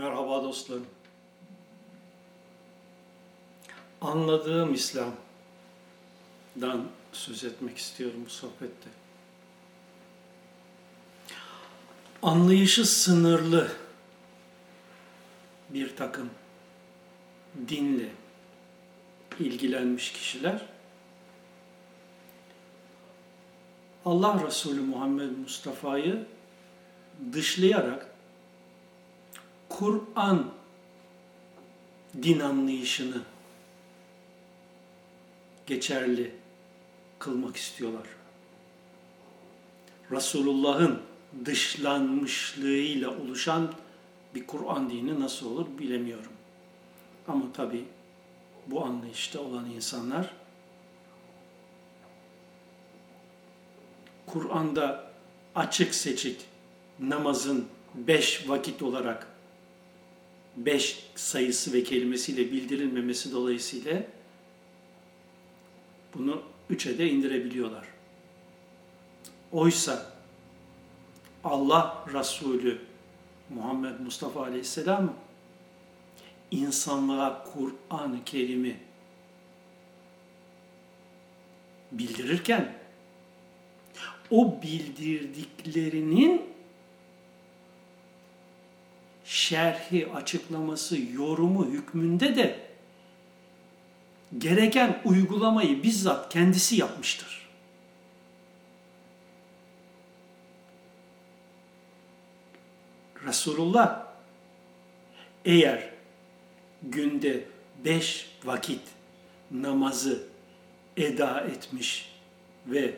Merhaba dostlarım. Anladığım İslam'dan söz etmek istiyorum bu sohbette. Anlayışı sınırlı bir takım dinle ilgilenmiş kişiler Allah Resulü Muhammed Mustafa'yı dışlayarak Kur'an din anlayışını geçerli kılmak istiyorlar. Resulullah'ın dışlanmışlığıyla oluşan bir Kur'an dini nasıl olur bilemiyorum. Ama tabi bu anlayışta olan insanlar Kur'an'da açık seçik namazın beş vakit olarak beş sayısı ve kelimesiyle bildirilmemesi dolayısıyla bunu üçe de indirebiliyorlar. Oysa Allah Resulü Muhammed Mustafa Aleyhisselam insanlığa Kur'an-ı Kerim'i bildirirken o bildirdiklerinin şerhi, açıklaması, yorumu hükmünde de gereken uygulamayı bizzat kendisi yapmıştır. Resulullah eğer günde beş vakit namazı eda etmiş ve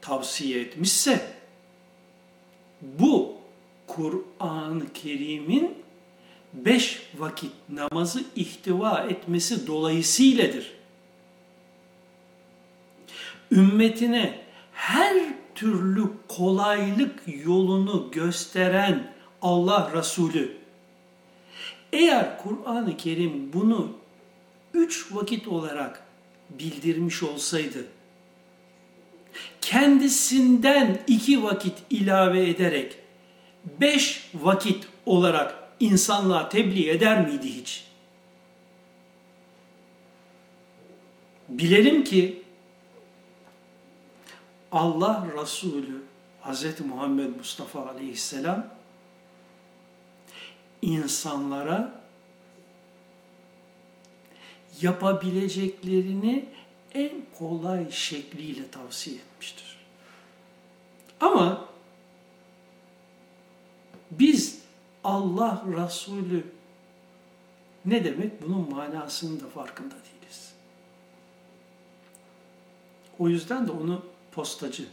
tavsiye etmişse bu Kur'an-ı Kerim'in beş vakit namazı ihtiva etmesi dolayısıyladır. Ümmetine her türlü kolaylık yolunu gösteren Allah Resulü eğer Kur'an-ı Kerim bunu üç vakit olarak bildirmiş olsaydı, kendisinden iki vakit ilave ederek beş vakit olarak insanlığa tebliğ eder miydi hiç? Bilelim ki Allah Resulü Hz. Muhammed Mustafa Aleyhisselam insanlara yapabileceklerini en kolay şekliyle tavsiye etmiştir. Ama biz Allah Resulü ne demek bunun manasının da farkında değiliz. O yüzden de onu postacı,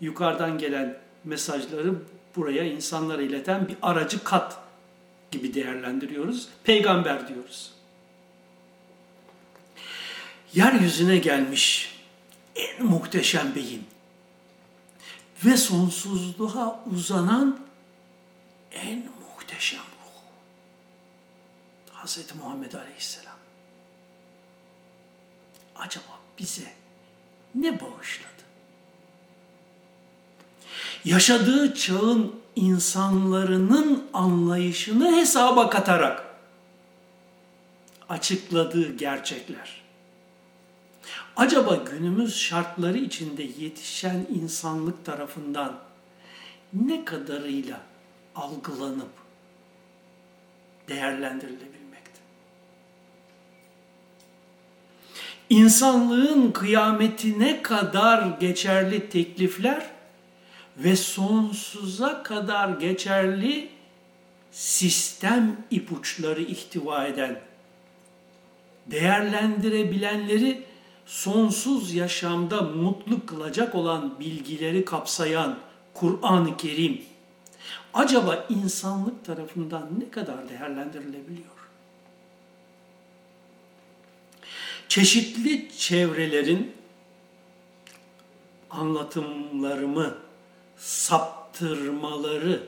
yukarıdan gelen mesajları buraya insanlara ileten bir aracı kat gibi değerlendiriyoruz. Peygamber diyoruz. Yeryüzüne gelmiş en muhteşem beyin ve sonsuzluğa uzanan en muhteşem ruh. Hz. Muhammed Aleyhisselam. Acaba bize ne bağışladı? Yaşadığı çağın insanlarının anlayışını hesaba katarak açıkladığı gerçekler. Acaba günümüz şartları içinde yetişen insanlık tarafından ne kadarıyla algılanıp değerlendirilebilmekte. İnsanlığın kıyametine kadar geçerli teklifler ve sonsuza kadar geçerli sistem ipuçları ihtiva eden, değerlendirebilenleri sonsuz yaşamda mutlu kılacak olan bilgileri kapsayan Kur'an-ı Kerim acaba insanlık tarafından ne kadar değerlendirilebiliyor? Çeşitli çevrelerin anlatımlarımı saptırmaları,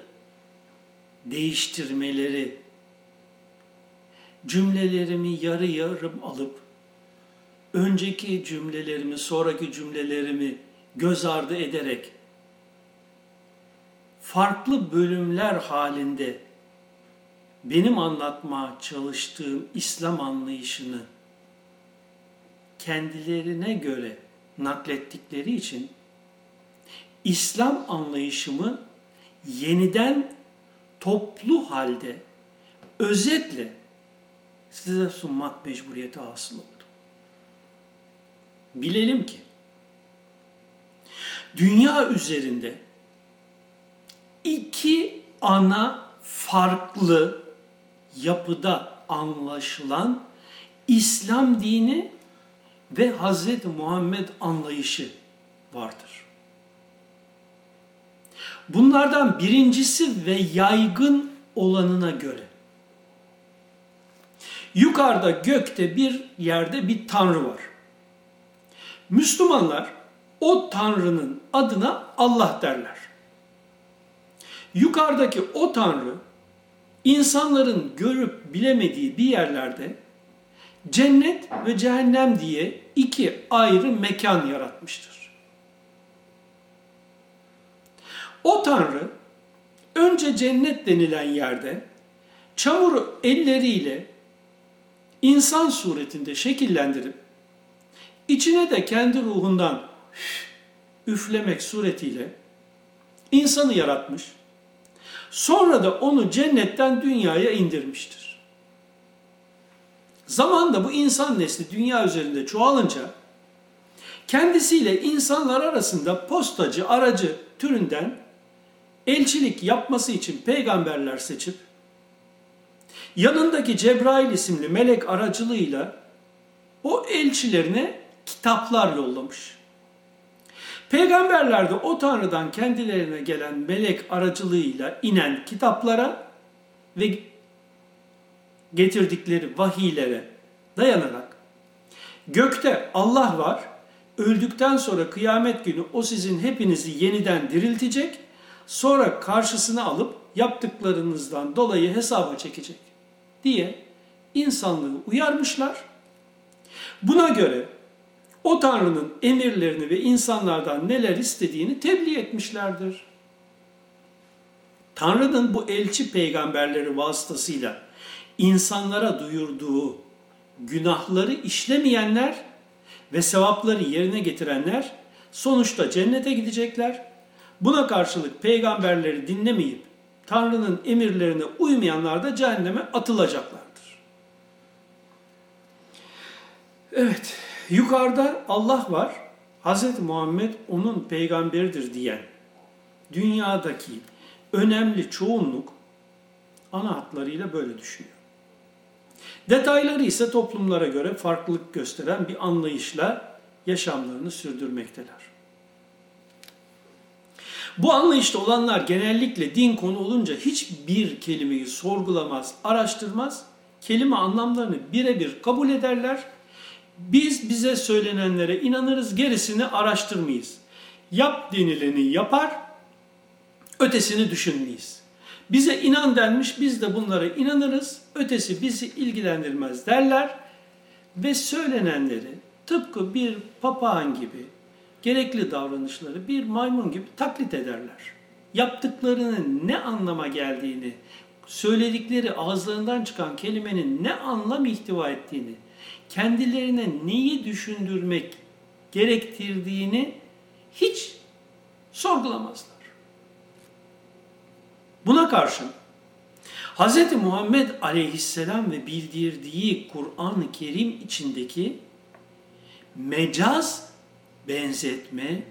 değiştirmeleri, cümlelerimi yarı yarım alıp önceki cümlelerimi, sonraki cümlelerimi göz ardı ederek farklı bölümler halinde benim anlatmaya çalıştığım İslam anlayışını kendilerine göre naklettikleri için İslam anlayışımı yeniden toplu halde özetle size sunmak mecburiyeti hasıl oldu. Bilelim ki dünya üzerinde iki ana farklı yapıda anlaşılan İslam dini ve Hz. Muhammed anlayışı vardır. Bunlardan birincisi ve yaygın olanına göre yukarıda gökte bir yerde bir tanrı var. Müslümanlar o tanrının adına Allah derler. Yukarıdaki o tanrı insanların görüp bilemediği bir yerlerde cennet ve cehennem diye iki ayrı mekan yaratmıştır. O tanrı önce cennet denilen yerde çamuru elleriyle insan suretinde şekillendirip içine de kendi ruhundan üflemek suretiyle insanı yaratmış. Sonra da onu cennetten dünyaya indirmiştir. Zamanla bu insan nesli dünya üzerinde çoğalınca kendisiyle insanlar arasında postacı, aracı türünden elçilik yapması için peygamberler seçip yanındaki Cebrail isimli melek aracılığıyla o elçilerine kitaplar yollamış. Peygamberler de o Tanrı'dan kendilerine gelen melek aracılığıyla inen kitaplara ve getirdikleri vahiylere dayanarak gökte Allah var, öldükten sonra kıyamet günü o sizin hepinizi yeniden diriltecek, sonra karşısına alıp yaptıklarınızdan dolayı hesaba çekecek diye insanlığı uyarmışlar. Buna göre o Tanrı'nın emirlerini ve insanlardan neler istediğini tebliğ etmişlerdir. Tanrı'nın bu elçi peygamberleri vasıtasıyla insanlara duyurduğu günahları işlemeyenler ve sevapları yerine getirenler sonuçta cennete gidecekler. Buna karşılık peygamberleri dinlemeyip Tanrı'nın emirlerine uymayanlar da cehenneme atılacaklardır. Evet, yukarıda Allah var, Hz. Muhammed onun peygamberidir diyen dünyadaki önemli çoğunluk ana hatlarıyla böyle düşünüyor. Detayları ise toplumlara göre farklılık gösteren bir anlayışla yaşamlarını sürdürmekteler. Bu anlayışta olanlar genellikle din konu olunca hiçbir kelimeyi sorgulamaz, araştırmaz, kelime anlamlarını birebir kabul ederler. Biz bize söylenenlere inanırız, gerisini araştırmayız. Yap denileni yapar, ötesini düşünmeyiz. Bize inan denmiş, biz de bunlara inanırız, ötesi bizi ilgilendirmez derler ve söylenenleri tıpkı bir papağan gibi gerekli davranışları bir maymun gibi taklit ederler. Yaptıklarının ne anlama geldiğini, söyledikleri ağızlarından çıkan kelimenin ne anlam ihtiva ettiğini, kendilerine neyi düşündürmek gerektirdiğini hiç sorgulamazlar. Buna karşın Hz. Muhammed aleyhisselam ve bildirdiği Kur'an-ı Kerim içindeki mecaz benzetme,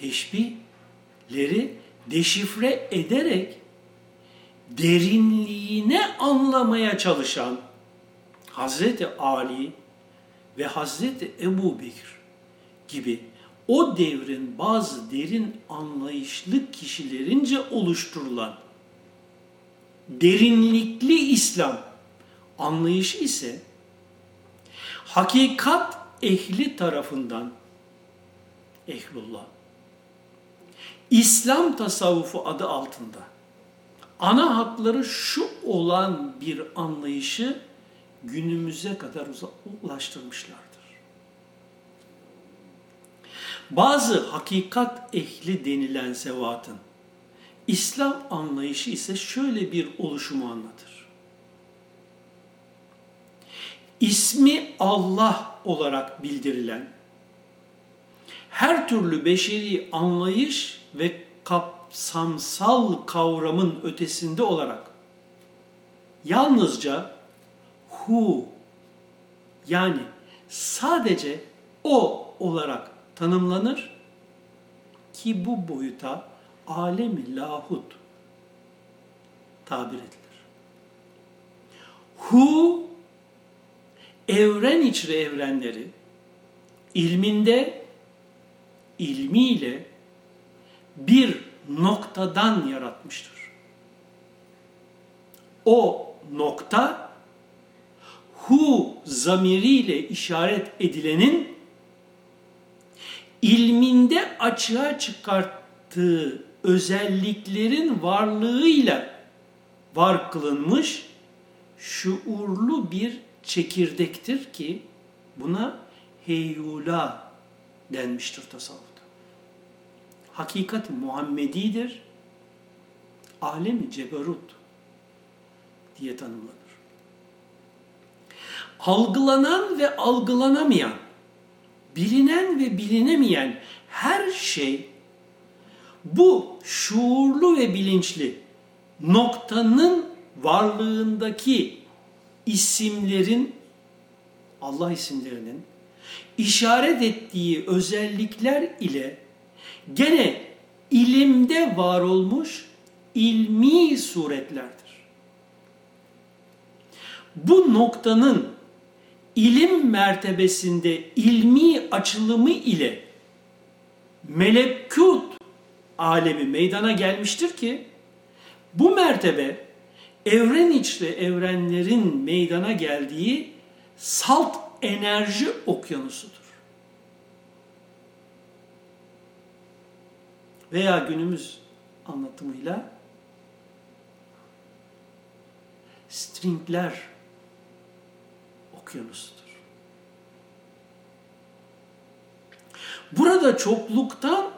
teşbihleri deşifre ederek derinliğine anlamaya çalışan Hazreti Ali ve Hazreti Ebu Bekir gibi o devrin bazı derin anlayışlı kişilerince oluşturulan derinlikli İslam anlayışı ise hakikat ehli tarafından ehlullah. İslam tasavvufu adı altında ana hatları şu olan bir anlayışı günümüze kadar ulaştırmışlardır. Bazı hakikat ehli denilen sevatın İslam anlayışı ise şöyle bir oluşumu anlatır. ismi Allah olarak bildirilen her türlü beşeri anlayış ve kapsamsal kavramın ötesinde olarak yalnızca hu yani sadece o olarak tanımlanır ki bu boyuta alemi lahut tabir edilir. Hu evren içri evrenleri ilminde ilmiyle bir noktadan yaratmıştır. O nokta hu zamiriyle işaret edilenin ilminde açığa çıkarttığı özelliklerin varlığıyla var kılınmış şuurlu bir çekirdektir ki buna heyula denmiştir tasavvufta. Hakikat Muhammedidir, alemi ceberut diye tanımlanır. Algılanan ve algılanamayan, bilinen ve bilinemeyen her şey bu şuurlu ve bilinçli noktanın varlığındaki isimlerin Allah isimlerinin işaret ettiği özellikler ile gene ilimde var olmuş ilmi suretlerdir. Bu noktanın ilim mertebesinde ilmi açılımı ile melekut alemi meydana gelmiştir ki bu mertebe evren içli evrenlerin meydana geldiği salt enerji okyanusudur. Veya günümüz anlatımıyla stringler okyanusudur. Burada çokluktan,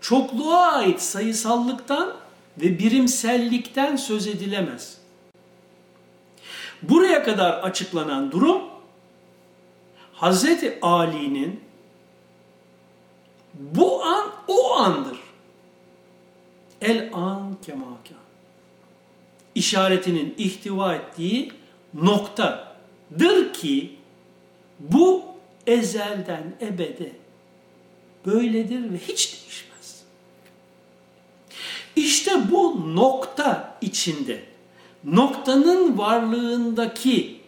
çokluğa ait sayısallıktan ve birimsellikten söz edilemez. Buraya kadar açıklanan durum Hazreti Ali'nin bu an o andır. El an kemaka. İşaretinin ihtiva ettiği noktadır ki bu ezelden ebede böyledir ve hiç değişmez. İşte bu nokta içinde noktanın varlığındaki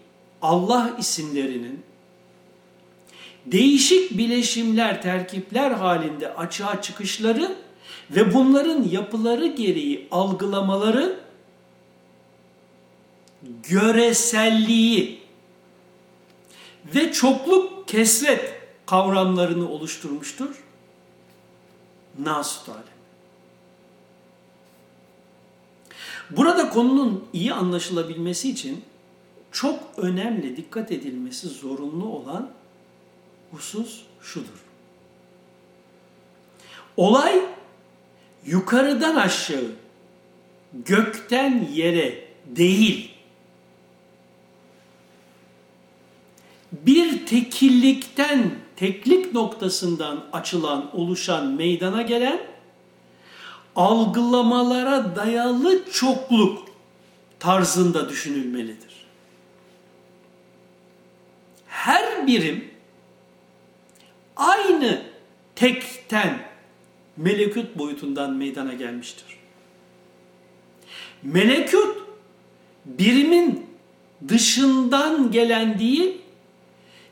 Allah isimlerinin değişik bileşimler, terkipler halinde açığa çıkışları ve bunların yapıları gereği algılamaları göreselliği ve çokluk kesret kavramlarını oluşturmuştur. Nasut alem. Burada konunun iyi anlaşılabilmesi için çok önemli dikkat edilmesi zorunlu olan husus şudur. Olay yukarıdan aşağı, gökten yere değil, bir tekillikten, teklik noktasından açılan, oluşan, meydana gelen algılamalara dayalı çokluk tarzında düşünülmelidir. Her birim aynı tekten melekut boyutundan meydana gelmiştir. Melekut birimin dışından gelen değil,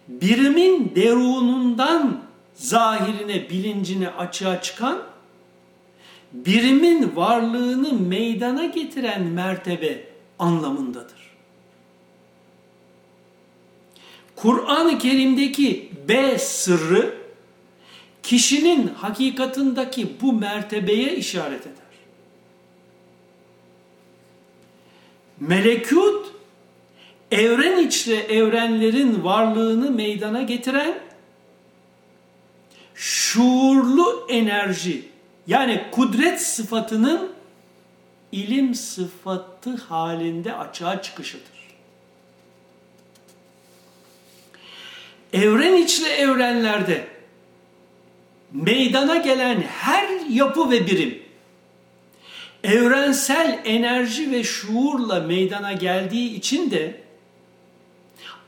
birimin derunundan zahirine, bilincine açığa çıkan, birimin varlığını meydana getiren mertebe anlamındadır. Kur'an-ı Kerim'deki B sırrı kişinin hakikatındaki bu mertebeye işaret eder. Melekut evren içre evrenlerin varlığını meydana getiren şuurlu enerji yani kudret sıfatının ilim sıfatı halinde açığa çıkışıdır. evren içli evrenlerde meydana gelen her yapı ve birim evrensel enerji ve şuurla meydana geldiği için de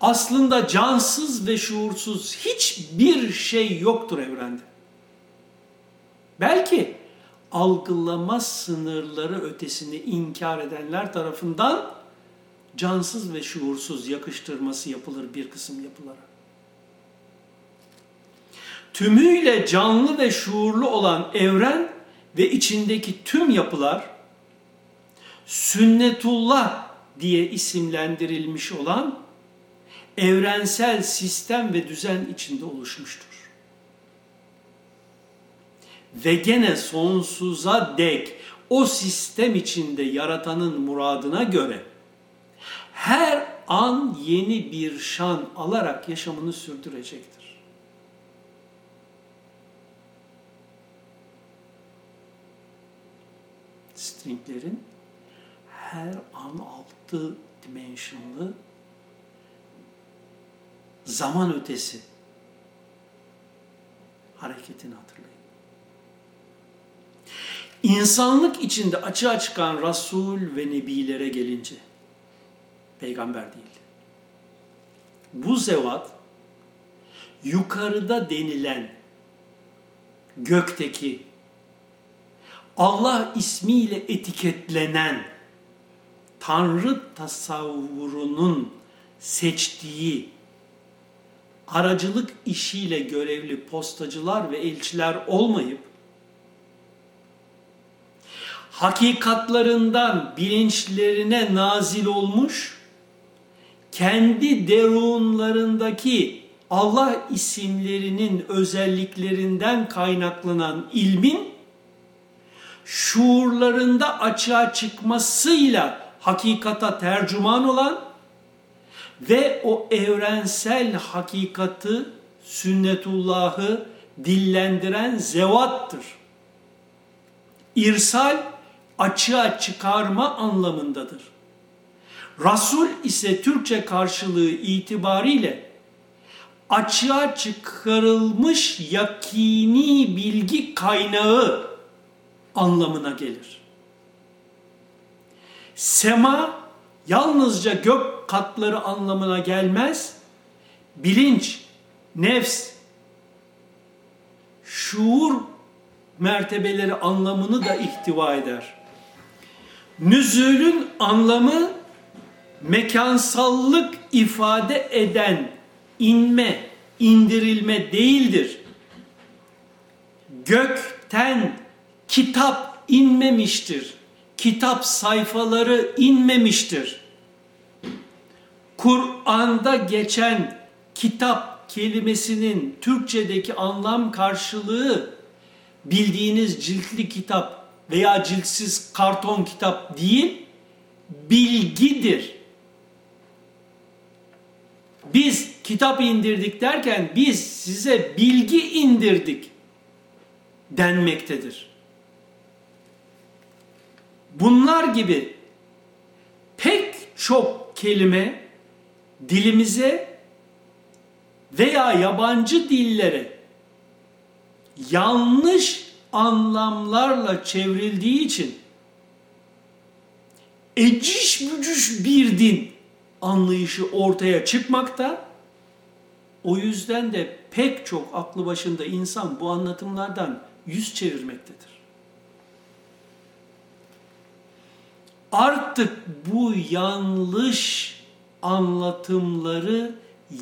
aslında cansız ve şuursuz hiçbir şey yoktur evrende. Belki algılama sınırları ötesini inkar edenler tarafından cansız ve şuursuz yakıştırması yapılır bir kısım yapılara. Tümüyle canlı ve şuurlu olan evren ve içindeki tüm yapılar sünnetullah diye isimlendirilmiş olan evrensel sistem ve düzen içinde oluşmuştur. Ve gene sonsuza dek o sistem içinde yaratanın muradına göre her an yeni bir şan alarak yaşamını sürdürecektir. Stringlerin her an altı dimensionlı zaman ötesi hareketini hatırlayın. İnsanlık içinde açığa çıkan Resul ve Nebilere gelince, peygamber değil. Bu zevat, yukarıda denilen gökteki Allah ismiyle etiketlenen Tanrı tasavvurunun seçtiği aracılık işiyle görevli postacılar ve elçiler olmayıp hakikatlarından bilinçlerine nazil olmuş kendi derunlarındaki Allah isimlerinin özelliklerinden kaynaklanan ilmin şuurlarında açığa çıkmasıyla hakikata tercüman olan ve o evrensel hakikati sünnetullahı dillendiren zevattır. İrsal açığa çıkarma anlamındadır. Rasul ise Türkçe karşılığı itibariyle açığa çıkarılmış yakini bilgi kaynağı anlamına gelir. Sema yalnızca gök katları anlamına gelmez. Bilinç, nefs, şuur mertebeleri anlamını da ihtiva eder. Nüzülün anlamı mekansallık ifade eden inme, indirilme değildir. Gökten kitap inmemiştir. Kitap sayfaları inmemiştir. Kur'an'da geçen kitap kelimesinin Türkçedeki anlam karşılığı bildiğiniz ciltli kitap veya ciltsiz karton kitap değil, bilgidir. Biz kitap indirdik derken biz size bilgi indirdik denmektedir. Bunlar gibi pek çok kelime dilimize veya yabancı dillere yanlış anlamlarla çevrildiği için eciş bücüş bir din anlayışı ortaya çıkmakta. O yüzden de pek çok aklı başında insan bu anlatımlardan yüz çevirmektedir. Artık bu yanlış anlatımları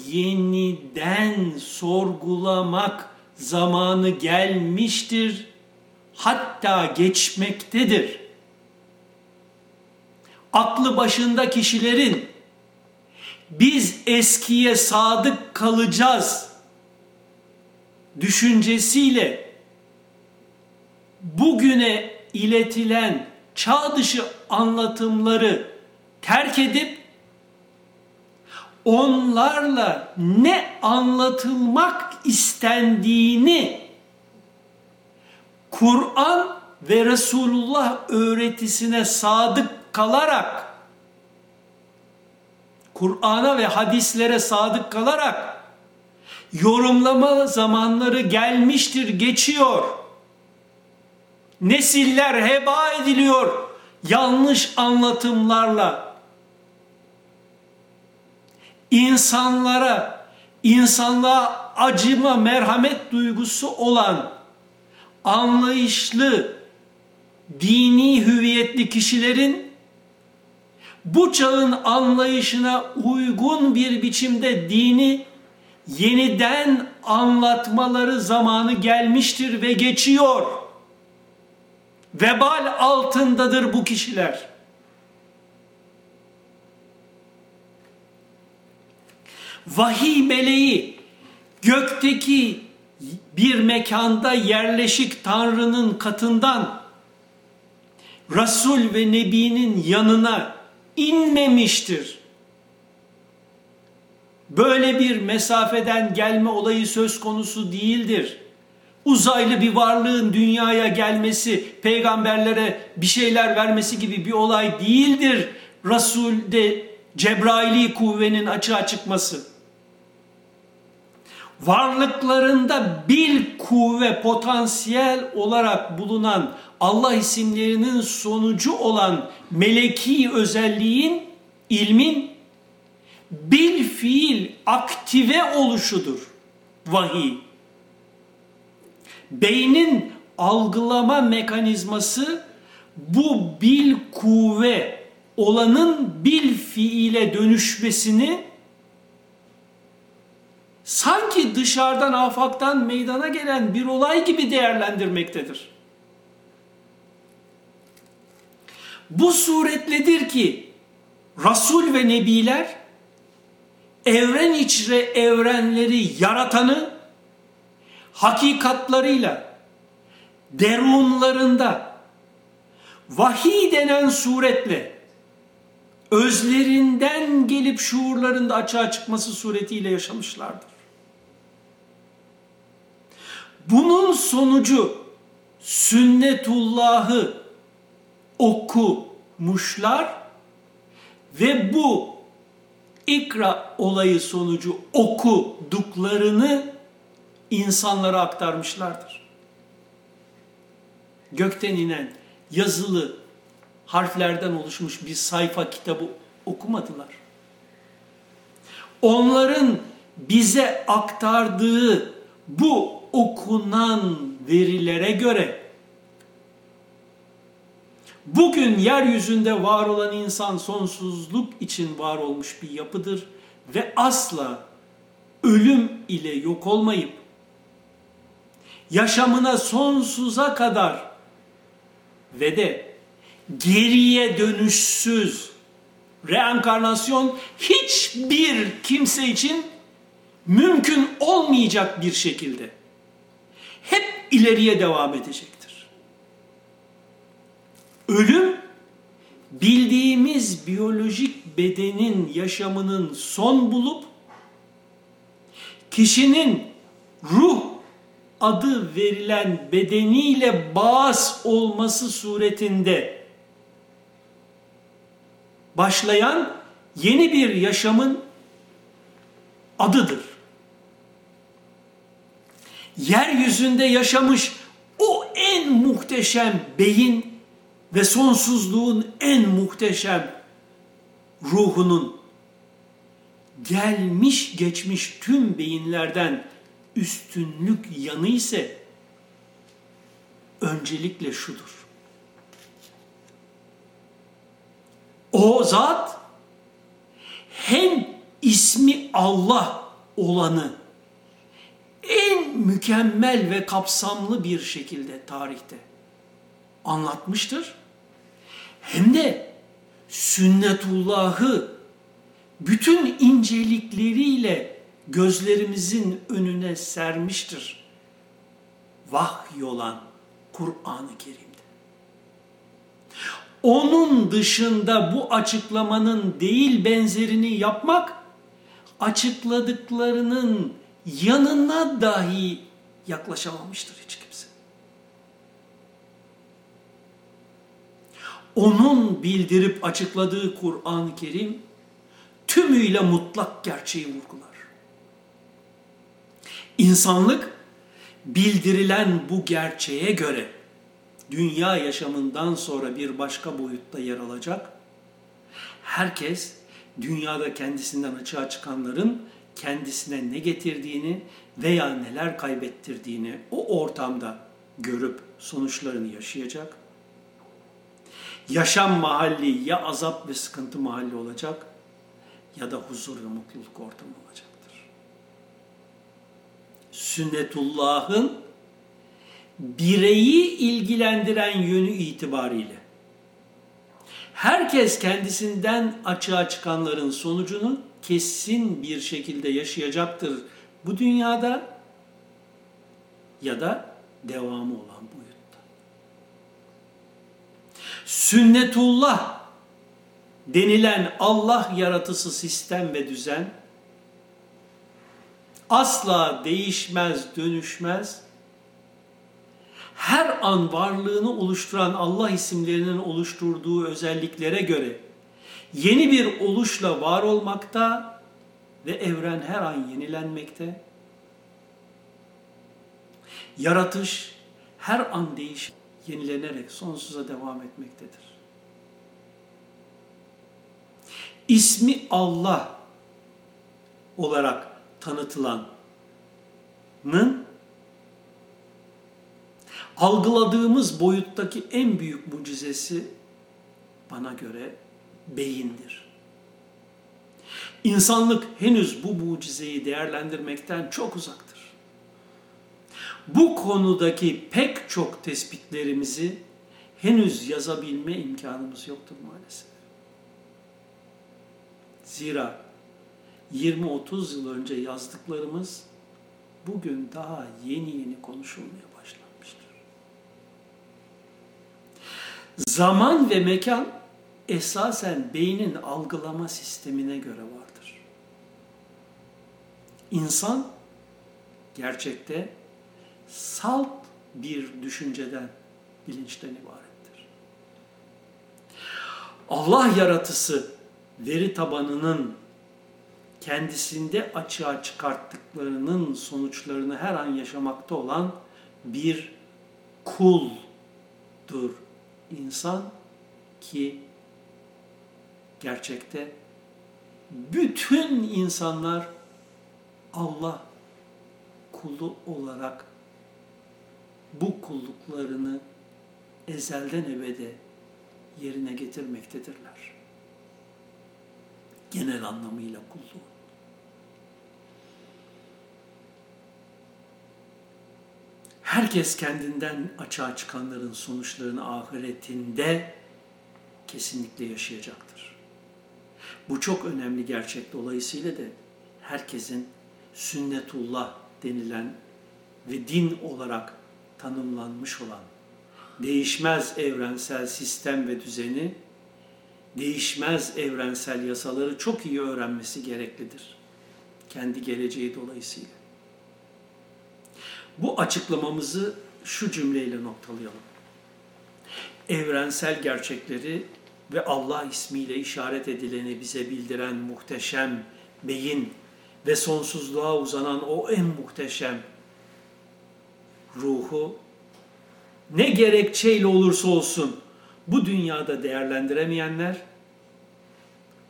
yeniden sorgulamak zamanı gelmiştir. Hatta geçmektedir. Aklı başında kişilerin biz eskiye sadık kalacağız düşüncesiyle bugüne iletilen çağ dışı anlatımları terk edip onlarla ne anlatılmak istendiğini Kur'an ve Resulullah öğretisine sadık kalarak Kur'an'a ve hadislere sadık kalarak Yorumlama zamanları gelmiştir, geçiyor. Nesiller heba ediliyor yanlış anlatımlarla. İnsanlara, insanlığa acıma, merhamet duygusu olan anlayışlı, dini hüviyetli kişilerin bu çağın anlayışına uygun bir biçimde dini yeniden anlatmaları zamanı gelmiştir ve geçiyor. Vebal altındadır bu kişiler. Vahiy meleği gökteki bir mekanda yerleşik Tanrı'nın katından Resul ve Nebi'nin yanına inmemiştir. Böyle bir mesafeden gelme olayı söz konusu değildir. Uzaylı bir varlığın dünyaya gelmesi, peygamberlere bir şeyler vermesi gibi bir olay değildir. Resul'de Cebraili kuvvenin açığa çıkması. Varlıklarında bil kuvve potansiyel olarak bulunan Allah isimlerinin sonucu olan meleki özelliğin, ilmin bil fiil aktive oluşudur vahiy. Beynin algılama mekanizması bu bil kuvve olanın bil fiile dönüşmesini sanki dışarıdan afaktan meydana gelen bir olay gibi değerlendirmektedir. Bu suretledir ki Resul ve Nebiler evren içre evrenleri yaratanı hakikatlarıyla derunlarında vahiy denen suretle özlerinden gelip şuurlarında açığa çıkması suretiyle yaşamışlardır. Bunun sonucu sünnetullahı okumuşlar ve bu ikra olayı sonucu okuduklarını insanlara aktarmışlardır. Gökten inen yazılı harflerden oluşmuş bir sayfa kitabı okumadılar. Onların bize aktardığı bu okunan verilere göre. Bugün yeryüzünde var olan insan sonsuzluk için var olmuş bir yapıdır ve asla ölüm ile yok olmayıp yaşamına sonsuza kadar ve de geriye dönüşsüz reenkarnasyon hiçbir kimse için mümkün olmayacak bir şekilde hep ileriye devam edecektir. Ölüm bildiğimiz biyolojik bedenin yaşamının son bulup kişinin ruh adı verilen bedeniyle bağız olması suretinde başlayan yeni bir yaşamın adıdır. Yeryüzünde yaşamış o en muhteşem beyin ve sonsuzluğun en muhteşem ruhunun gelmiş geçmiş tüm beyinlerden üstünlük yanı ise öncelikle şudur. O zat hem ismi Allah olanı en mükemmel ve kapsamlı bir şekilde tarihte anlatmıştır. Hem de sünnetullahı bütün incelikleriyle gözlerimizin önüne sermiştir. Vahy olan Kur'an-ı Kerim'de. Onun dışında bu açıklamanın değil benzerini yapmak, açıkladıklarının yanına dahi yaklaşamamıştır hiç kimse. Onun bildirip açıkladığı Kur'an-ı Kerim tümüyle mutlak gerçeği vurgular. İnsanlık bildirilen bu gerçeğe göre dünya yaşamından sonra bir başka boyutta yer alacak. Herkes dünyada kendisinden açığa çıkanların kendisine ne getirdiğini veya neler kaybettirdiğini o ortamda görüp sonuçlarını yaşayacak. Yaşam mahalli ya azap ve sıkıntı mahalli olacak ya da huzur ve mutluluk ortamı olacaktır. Sünnetullah'ın bireyi ilgilendiren yönü itibariyle herkes kendisinden açığa çıkanların sonucunu kesin bir şekilde yaşayacaktır bu dünyada ya da devamı olan boyutta. Sünnetullah denilen Allah yaratısı sistem ve düzen asla değişmez, dönüşmez. Her an varlığını oluşturan Allah isimlerinin oluşturduğu özelliklere göre yeni bir oluşla var olmakta ve evren her an yenilenmekte. Yaratış her an değiş, yenilenerek sonsuza devam etmektedir. İsmi Allah olarak tanıtılanın algıladığımız boyuttaki en büyük mucizesi bana göre beyindir. İnsanlık henüz bu mucizeyi değerlendirmekten çok uzaktır. Bu konudaki pek çok tespitlerimizi henüz yazabilme imkanımız yoktur maalesef. Zira 20-30 yıl önce yazdıklarımız bugün daha yeni yeni konuşulmaya başlanmıştır. Zaman ve mekan esasen beynin algılama sistemine göre vardır. İnsan gerçekte salt bir düşünceden, bilinçten ibarettir. Allah yaratısı veri tabanının kendisinde açığa çıkarttıklarının sonuçlarını her an yaşamakta olan bir kuldur insan ki gerçekte bütün insanlar Allah kulu olarak bu kulluklarını ezelden ebede yerine getirmektedirler. Genel anlamıyla kulluğun. Herkes kendinden açığa çıkanların sonuçlarını ahiretinde kesinlikle yaşayacaktır. Bu çok önemli gerçek dolayısıyla da herkesin sünnetullah denilen ve din olarak tanımlanmış olan değişmez evrensel sistem ve düzeni, değişmez evrensel yasaları çok iyi öğrenmesi gereklidir. Kendi geleceği dolayısıyla. Bu açıklamamızı şu cümleyle noktalayalım. Evrensel gerçekleri ve Allah ismiyle işaret edileni bize bildiren muhteşem beyin ve sonsuzluğa uzanan o en muhteşem ruhu ne gerekçeyle olursa olsun bu dünyada değerlendiremeyenler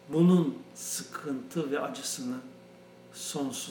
bunun sıkıntı ve acısını sonsuz